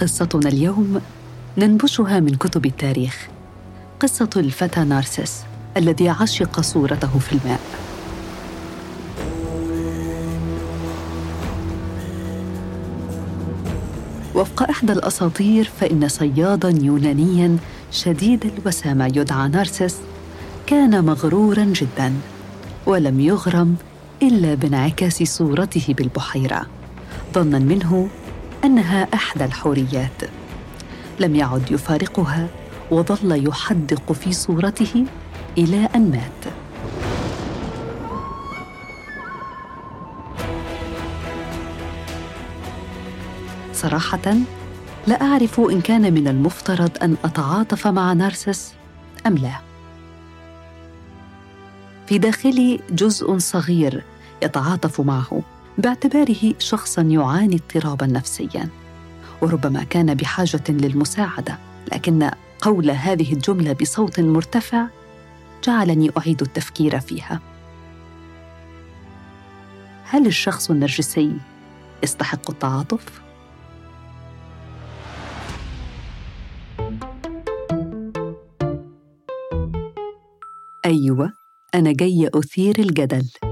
قصتنا اليوم ننبشها من كتب التاريخ. قصة الفتى نارسس الذي عشق صورته في الماء. وفق إحدى الأساطير فإن صيادا يونانيا شديد الوسامة يدعى نارسس كان مغرورا جدا ولم يغرم إلا بانعكاس صورته بالبحيرة. ظنا منه أنها إحدى الحوريات. لم يعد يفارقها وظل يحدق في صورته إلى أن مات. صراحة لا أعرف إن كان من المفترض أن أتعاطف مع نارسس أم لا. في داخلي جزء صغير يتعاطف معه. باعتباره شخصا يعاني اضطرابا نفسيا وربما كان بحاجة للمساعدة لكن قول هذه الجملة بصوت مرتفع جعلني أعيد التفكير فيها. هل الشخص النرجسي يستحق التعاطف؟ أيوه أنا جاية أثير الجدل.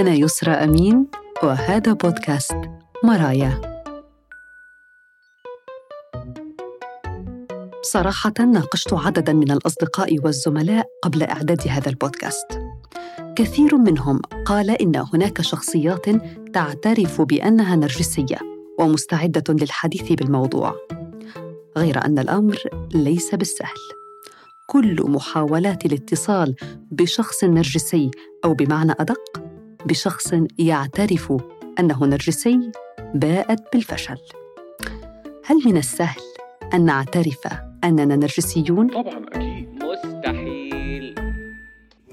أنا يسرى أمين وهذا بودكاست مرايا صراحة ناقشت عددا من الأصدقاء والزملاء قبل إعداد هذا البودكاست. كثير منهم قال إن هناك شخصيات تعترف بأنها نرجسية ومستعدة للحديث بالموضوع. غير أن الأمر ليس بالسهل. كل محاولات الاتصال بشخص نرجسي أو بمعنى أدق بشخص يعترف أنه نرجسي باءت بالفشل. هل من السهل أن نعترف أننا نرجسيون؟ طبعا أكيد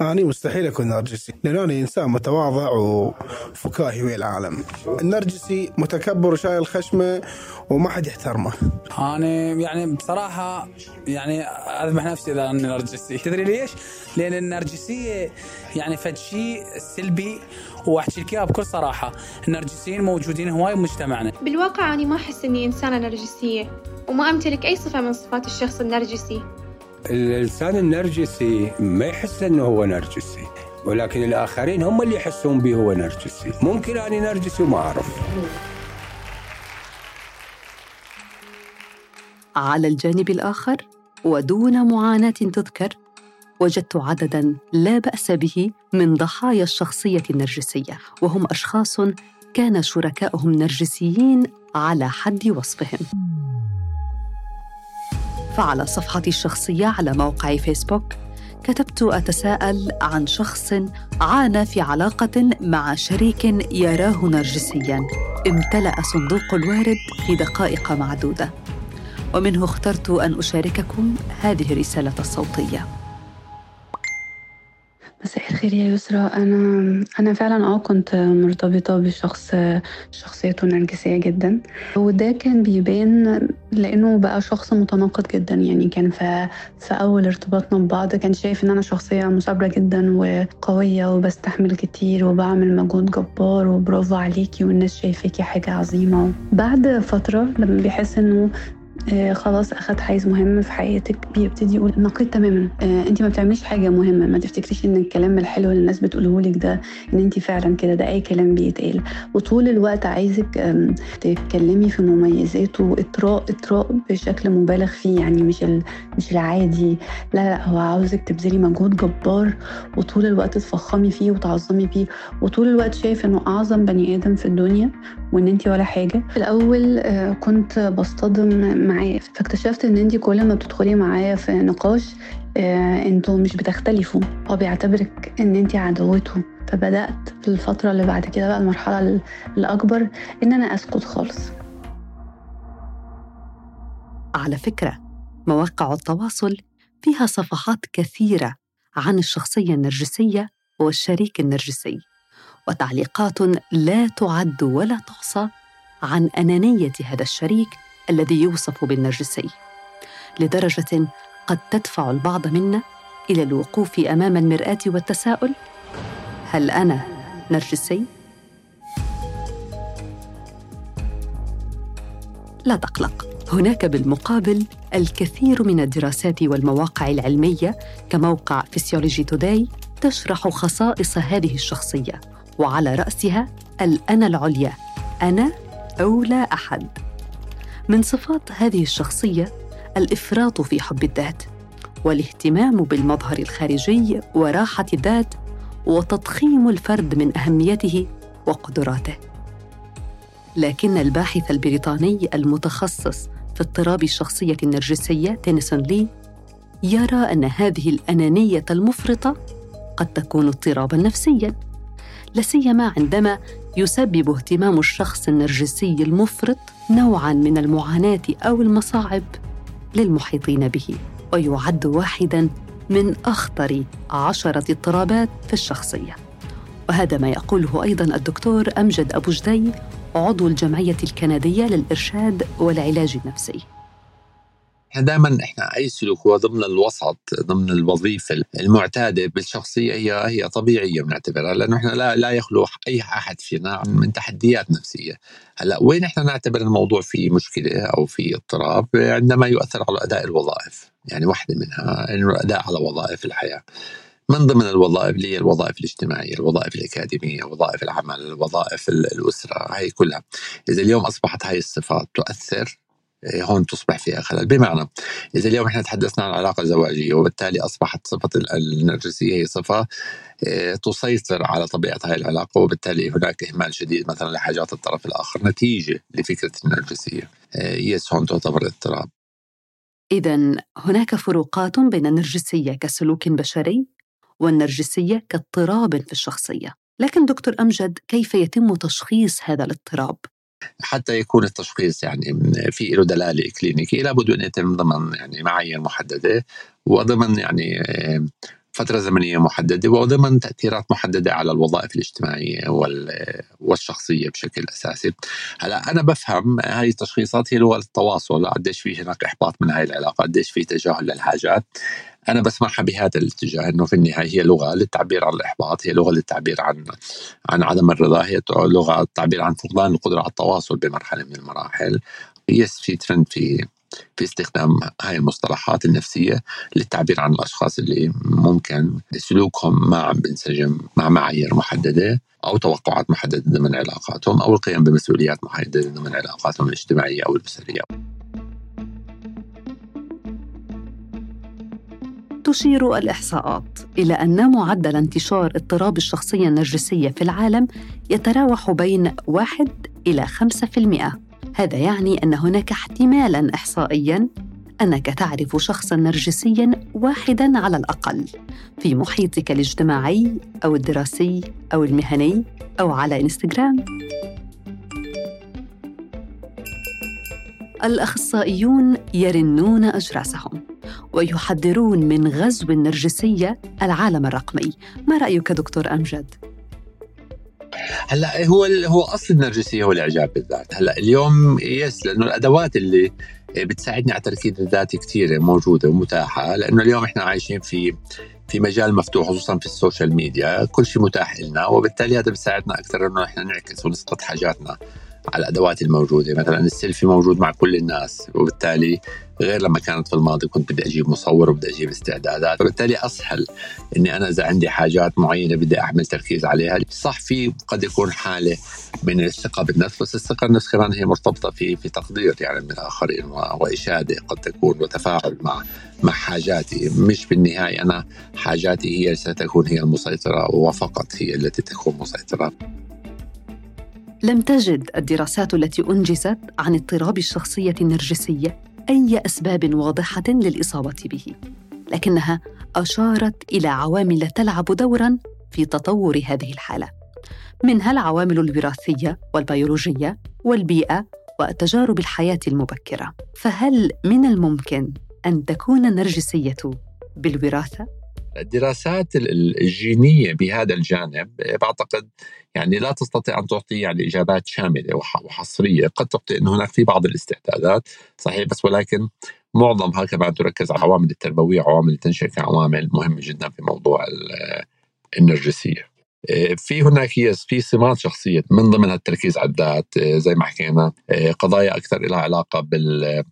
أنا مستحيل أكون نرجسي لأنه أنا إنسان متواضع وفكاهي ويا العالم. النرجسي متكبر وشايل خشمة وما حد يحترمه. أنا يعني بصراحة يعني أذبح نفسي إذا أني نرجسي. تدري ليش؟ لأن النرجسية يعني فد شيء سلبي وأحكي لك بكل صراحة. النرجسيين موجودين هواي بمجتمعنا بالواقع أنا ما أحس إني إنسانة نرجسية وما أمتلك أي صفة من صفات الشخص النرجسي. الإنسان النرجسي ما يحس أنه هو نرجسي ولكن الآخرين هم اللي يحسون به هو نرجسي. ممكن أني نرجسي وما أعرف. على الجانب الآخر ودون معاناة تذكر وجدت عددا لا بأس به من ضحايا الشخصية النرجسية وهم أشخاص كان شركائهم نرجسيين على حد وصفهم. فعلى صفحتي الشخصية على موقع فيسبوك. كتبت أتساءل عن شخص عانى في علاقة مع شريك يراه نرجسيا. امتلأ صندوق الوارد في دقائق معدودة. ومنه اخترت أن أشارككم هذه الرسالة الصوتية. مساء الخير يا يسرا أنا أنا فعلا آه كنت مرتبطة بشخص شخصيته نرجسية جدا. وده كان بيبان لأنه بقى شخص متناقض جدا يعني كان في في أول ارتباطنا ببعض كان شايف إن أنا شخصية مثابرة جدا وقوية وبستحمل كتير وبعمل مجهود جبار وبرافو عليكي والناس شايفاكي حاجة عظيمة. بعد فترة لما بيحس إنه آه خلاص اخد حيز مهم في حياتك بيبتدي يقول نقيض تماما. آه انت ما بتعمليش حاجة مهمة ما تفتكريش إن الكلام الحلو اللي الناس بتقوله لك ده إن انت فعلا كده ده أي كلام بيتقال. وطول الوقت عايزك تتكلمي في مميزاته اطراء إطراء بشكل مبالغ فيه يعني مش مش العادي. لا لا هو عاوزك تبذلي مجهود جبار وطول الوقت تفخمي فيه وتعظمي فيه. وطول الوقت شايف إنه أعظم بني آدم في الدنيا وإن انت ولا حاجة. في الأول آه كنت بصطدم معاه فاكتشفت إن انت كل ما بتدخلي معايا في نقاش آه أنتوا مش بتختلفوا. هو بيعتبرك إن انت عدوته. فبدأت في الفترة اللي بعد كده بقى المرحلة الأكبر إن أنا أسكت خالص. على فكرة مواقع التواصل فيها صفحات كثيرة عن الشخصية النرجسية والشريك النرجسي وتعليقات لا تعد ولا تحصى عن أنانية هذا الشريك الذي يوصف بالنرجسي لدرجة قد تدفع البعض منا إلى الوقوف أمام المرآة والتساؤل هل أنا نرجسي؟ لا تقلق هناك بالمقابل الكثير من الدراسات والمواقع العلمية كموقع فيسيولوجي توداي تشرح خصائص هذه الشخصية وعلى رأسها الأنا العليا أنا اولى أحد. من صفات هذه الشخصية الإفراط في حب الذات والاهتمام بالمظهر الخارجي وراحة الذات وتضخيم الفرد من أهميته وقدراته. لكن الباحث البريطاني المتخصص في اضطراب الشخصية النرجسية تينيسون لي يرى أن هذه الأنانية المفرطة قد تكون اضطرابا نفسيا لا سيما عندما يسبب اهتمام الشخص النرجسي المفرط نوعا من المعاناة أو المصاعب للمحيطين به ويعد واحدا من أخطر عشرة اضطرابات في الشخصية. وهذا ما يقوله أيضا الدكتور أمجد أبو جدي عضو الجمعية الكندية للإرشاد والعلاج النفسي. إحنا دائما إحنا أي سلوك هو ضمن الوسط ضمن الوظيفة المعتادة بالشخصية هي هي طبيعية بنعتبرها لأنه إحنا لا لا يخلو أي أحد فينا من تحديات نفسية. هلأ وين إحنا نعتبر الموضوع فيه مشكلة أو في اضطراب؟ عندما يؤثر على أداء الوظائف يعني واحدة منها إنه الاداء على وظائف الحياة. من ضمن الوظائف اللي هي الوظائف الاجتماعية، الوظائف الأكاديمية، وظائف العمل، وظائف الأسرة، هاي كلها. إذا اليوم أصبحت هاي الصفات تؤثر هون تصبح فيها خلل بمعنى إذا اليوم إحنا تحدثنا عن علاقة زواجية وبالتالي أصبحت صفة النرجسية هي صفة إيه، تسيطر على طبيعة هذه العلاقة وبالتالي هناك إهمال شديد مثلا لحاجات الطرف الآخر نتيجة لفكرة النرجسية. إيه، يس هون تعتبر اضطراب. إذا هناك فروقات بين النرجسية كسلوك بشري والنرجسية كاضطراب في الشخصية. لكن دكتور أمجد كيف يتم تشخيص هذا الاضطراب؟ حتى يكون التشخيص يعني في له دلالة كلينيكية لابد أن يتم ضمن يعني معايير محددة وضمن يعني فترة زمنية محددة وضمن تأثيرات محددة على الوظائف الاجتماعية والشخصية بشكل أساسي. هلا أنا بفهم هاي التشخيصات هي لغة التواصل قديش في هناك إحباط من هاي العلاقة قديش في تجاهل للحاجات. أنا بسمعها بهذا الاتجاه إنه في النهاية هي لغة للتعبير عن الإحباط هي لغة للتعبير عن عن عدم الرضا هي لغة للتعبير عن فقدان القدرة على التواصل بمرحلة من المراحل. يس في ترند في في استخدام هاي المصطلحات النفسية للتعبير عن الأشخاص اللي ممكن سلوكهم ما عم بينسجم مع معايير محددة أو توقعات محددة ضمن علاقاتهم أو القيام بمسؤوليات محددة ضمن علاقاتهم الاجتماعية أو الأسرية تشير الإحصاءات إلى أن معدل انتشار اضطراب الشخصية النرجسية في العالم يتراوح بين 1 إلى 5%. هذا يعني أن هناك احتمالاً إحصائياً أنك تعرف شخصاً نرجسياً واحداً على الأقل في محيطك الاجتماعي أو الدراسي أو المهني أو على إنستغرام. الأخصائيون يرنون أجراسهم ويحذرون من غزو النرجسية العالم الرقمي ما رأيك دكتور أمجد؟ هلا هو هو اصل النرجسية هو الإعجاب بالذات. هلا اليوم yes لأنه الأدوات اللي بتساعدني على التركيز الذاتي كثيره موجودة ومتاحة لأنه اليوم إحنا عايشين في في مجال مفتوح خصوصا في ال social media كل شيء متاح لنا وبالتالي هذا بيساعدنا أكثر إنه إحنا نعكس ونسقط حاجاتنا. على الأدوات الموجودة. مثلا السيلفي موجود مع كل الناس وبالتالي غير لما كانت في الماضي كنت بدي أجيب مصور وبدي أجيب استعدادات. فبالتالي أسهل إني أنا إذا عندي حاجات معينة بدي أعمل تركيز عليها. صح في قد يكون حالة من الثقة بالنفس بس الثقة بالنفس كمان هي مرتبطة في في تقدير يعني من الآخرين وإشادة قد تكون وتفاعل مع مع حاجاتي. مش بالنهاية أنا حاجاتي هي ستكون هي المسيطرة وفقط هي التي تكون مسيطرة. لم تجد الدراسات التي أنجزت عن اضطراب الشخصية النرجسية أي أسباب واضحة للإصابة به لكنها أشارت إلى عوامل تلعب دورا في تطور هذه الحالة منها العوامل الوراثية والبيولوجية والبيئة وتجارب الحياة المبكرة. فهل من الممكن أن تكون النرجسية بالوراثة؟ الدراسات الجينية بهذا الجانب بعتقد يعني لا تستطيع أن تعطي يعني إجابات شاملة وحصرية، قد تعطي انه هناك في بعض الاستعدادات صحيح بس ولكن معظمها كمان تركز على العوامل التربوية وعوامل التنشئه كعوامل مهمة جدا في موضوع النرجسية. آه، في هناك يس في سمات شخصية من ضمنها التركيز على الذات آه، زي ما حكينا آه، قضايا أكثر لها علاقة بال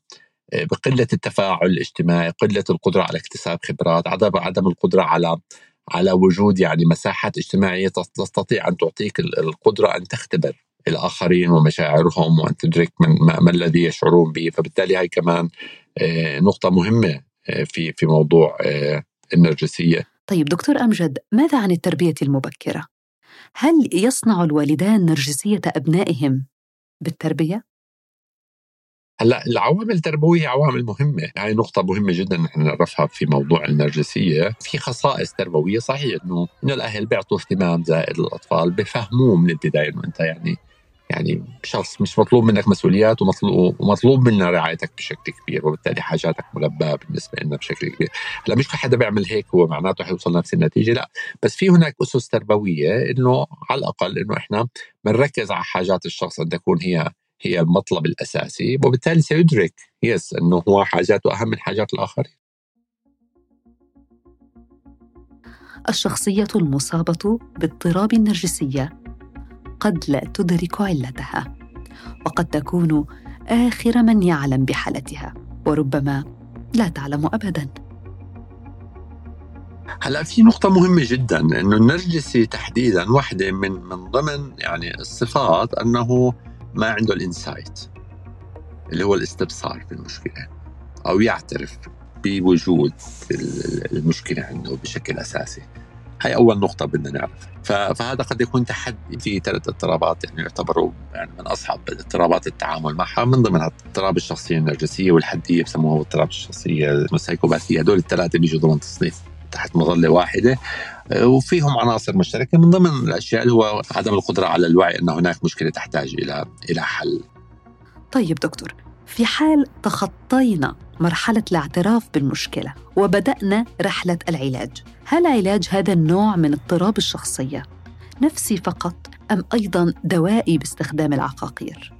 بقلة التفاعل الاجتماعي، قلة القدرة على اكتساب خبرات، عدم عدم القدرة على على وجود يعني مساحات اجتماعية تستطيع أن تعطيك القدرة أن تختبر الآخرين ومشاعرهم وأن تدرك من ما الذي يشعرون به، فبالتالي هاي كمان نقطة مهمة في في موضوع النرجسية. طيب دكتور أمجد، ماذا عن التربية المبكرة؟ هل يصنع الوالدان نرجسية أبنائهم بالتربية؟ هلأ العوامل التربوية عوامل مهمة، هاي نقطة مهمة جدا نحن نعرفها في موضوع النرجسية، في خصائص تربوية صحيح إنه إنه الأهل بيعطوا اهتمام زائد للاطفال، بفهموه من البداية إنه أنت يعني يعني شخص مش مطلوب منك مسؤوليات ومطلوب ومطلوب منا رعايتك بشكل كبير وبالتالي حاجاتك ملباه بالنسبة لنا بشكل كبير، هلأ مش حدا بيعمل هيك هو معناته حيوصل نفس النتيجة لأ. بس في هناك أسس تربوية إنه على الأقل إنه إحنا بنركز على حاجات الشخص ان تكون هي هي المطلب الأساسي وبالتالي سيدرك يس إنه هو حاجاته اهم من حاجات الآخرين. الشخصية المصابة باضطراب النرجسيه قد لا تدرك علتها وقد تكون آخر من يعلم بحالتها وربما لا تعلم ابدا هلا في نقطة مهمة جدا إنه النرجسي تحديدا واحدة من من ضمن يعني الصفات أنه ما عنده الإنسايت اللي هو الاستبصار في المشكلة أو يعترف بوجود المشكلة عنده بشكل أساسي. هاي أول نقطة بدنا نعرفها فهذا قد يكون تحدي في ثلاث اضطرابات يعني يعتبروا يعني من أصعب اضطرابات التعامل معها من ضمنها اضطراب الشخصية النرجسية والحدية بسموها اضطراب الشخصية السايكوباثية. هدول الثلاثة بيجوا ضمن تصنيف تحت مظلة واحدة. وفيهم عناصر مشتركة من ضمن الأشياء اللي هو عدم القدرة على الوعي أن هناك مشكلة تحتاج إلى إلى حل. طيب دكتور في حال تخطينا مرحلة الاعتراف بالمشكلة وبدأنا رحلة العلاج هل علاج هذا النوع من اضطراب الشخصية نفسي فقط أم أيضا دوائي باستخدام العقاقير؟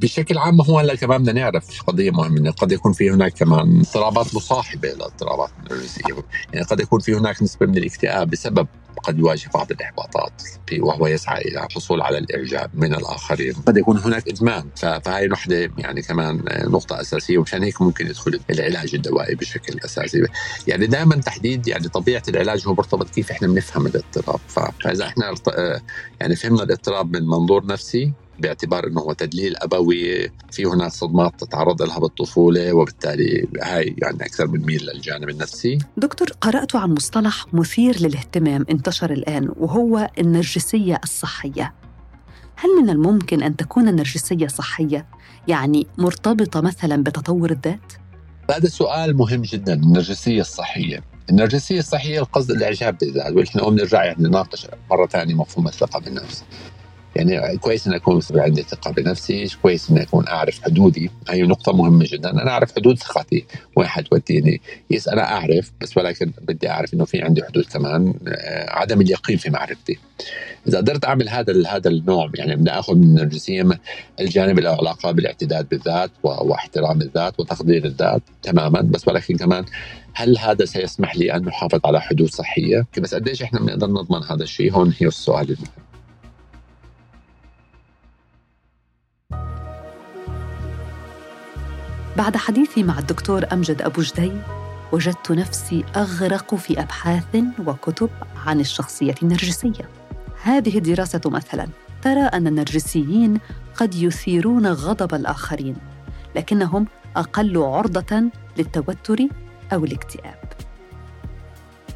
بشكل عام هو هلا كمان بدنا نعرف قضية مهمة قد يكون في هناك كمان اضطرابات مصاحبة للاضطرابات النرجسيه يعني قد يكون في هناك نسبة من الاكتئاب بسبب قد يواجه بعض الإحباطات وهو يسعى إلى الحصول على الإعجاب من الآخرين. قد يكون هناك إدمان فهي وحدة يعني كمان نقطة أساسية ومشان هيك ممكن يدخل العلاج الدوائي بشكل أساسي. يعني دائما تحديد يعني طبيعة العلاج هو مرتبط كيف إحنا بنفهم الاضطراب. فإذا إحنا يعني فهمنا الاضطراب من منظور نفسي باعتبار إنه هو تدليل أبوي في هناك صدمات تتعرض لها بالطفولة وبالتالي هاي يعني أكثر بنميل للجانب النفسي. دكتور قرأت عن مصطلح مثير للاهتمام انتشر الآن وهو النرجسية الصحية. هل من الممكن أن تكون النرجسية صحية؟ يعني مرتبطة مثلا بتطور الذات؟ هذا سؤال مهم جدا النرجسية الصحية. النرجسية الصحية القصد الإعجاب بالذات ونحن بنرجع يعني نناقش مرة ثانية مفهوم الثقة بالنفس. يعني كويس ان أكون عندي ثقة بنفسي كويس ان أكون أعرف حدودي هي نقطة مهمة جدا أنا أعرف حدود ثقتي وين حتوديني يس أنا أعرف بس ولكن بدي أعرف إنه في عندي حدود كمان آه، عدم اليقين في معرفتي إذا قدرت أعمل هذا هذا النوع يعني بدي آخذ من النرجسيه الجانب له علاقه بالاعتداد بالذات واحترام الذات وتقدير الذات تماما بس ولكن كمان هل هذا سيسمح لي أن أحافظ على حدود صحية؟ بس قديش إحنا بنقدر نضمن هذا الشيء؟ هون هي السؤال المهم. بعد حديثي مع الدكتور أمجد أبو جدي وجدت نفسي أغرق في أبحاث وكتب عن الشخصية النرجسية. هذه الدراسة مثلا ترى أن النرجسيين قد يثيرون غضب الآخرين لكنهم أقل عرضة للتوتر أو الاكتئاب.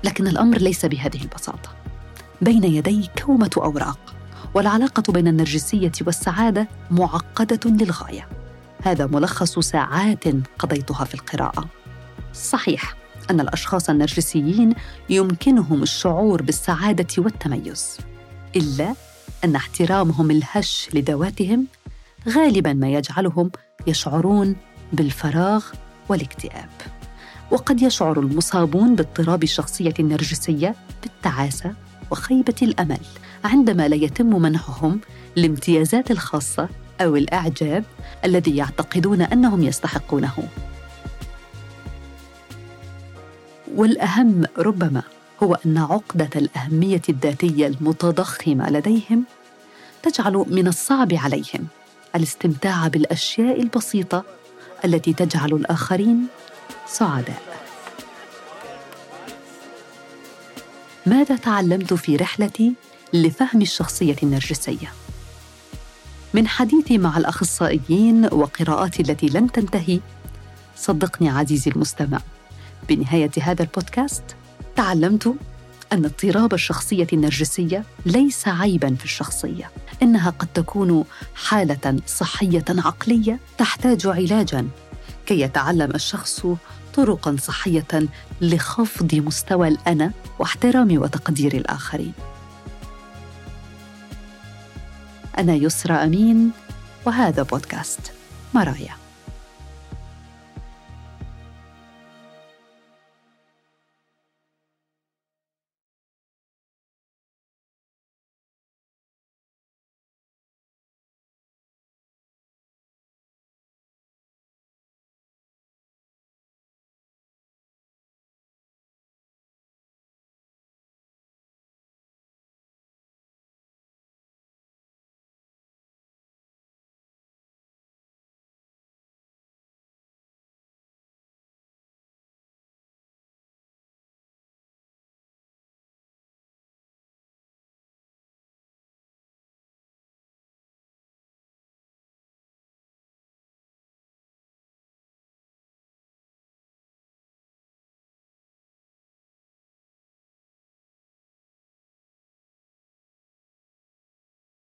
لكن الأمر ليس بهذه البساطة. بين يدي كومة أوراق والعلاقة بين النرجسية والسعادة معقدة للغاية. هذا ملخص ساعات قضيتها في القراءة. صحيح أن الأشخاص النرجسيين يمكنهم الشعور بالسعادة والتميز إلا أن احترامهم الهش لذواتهم غالبا ما يجعلهم يشعرون بالفراغ والاكتئاب. وقد يشعر المصابون باضطراب الشخصية النرجسية بالتعاسة وخيبة الأمل عندما لا يتم منحهم الامتيازات الخاصة أو الإعجاب الذي يعتقدون أنهم يستحقونه. والأهم ربما هو أن عقدة الأهمية الذاتية المتضخمة لديهم تجعل من الصعب عليهم الاستمتاع بالأشياء البسيطة التي تجعل الآخرين سعداء. ماذا تعلمت في رحلتي لفهم الشخصية النرجسية؟ من حديثي مع الأخصائيين وقراءاتي التي لن تنتهي. صدقني عزيزي المستمع بنهاية هذا البودكاست تعلمت أن اضطراب الشخصية النرجسية ليس عيبا في الشخصية إنها قد تكون حالة صحية عقلية تحتاج علاجا كي يتعلم الشخص طرقا صحية لخفض مستوى الأنا واحترام وتقدير الآخرين. أنا يسرى أمين وهذا بودكاست مرايا.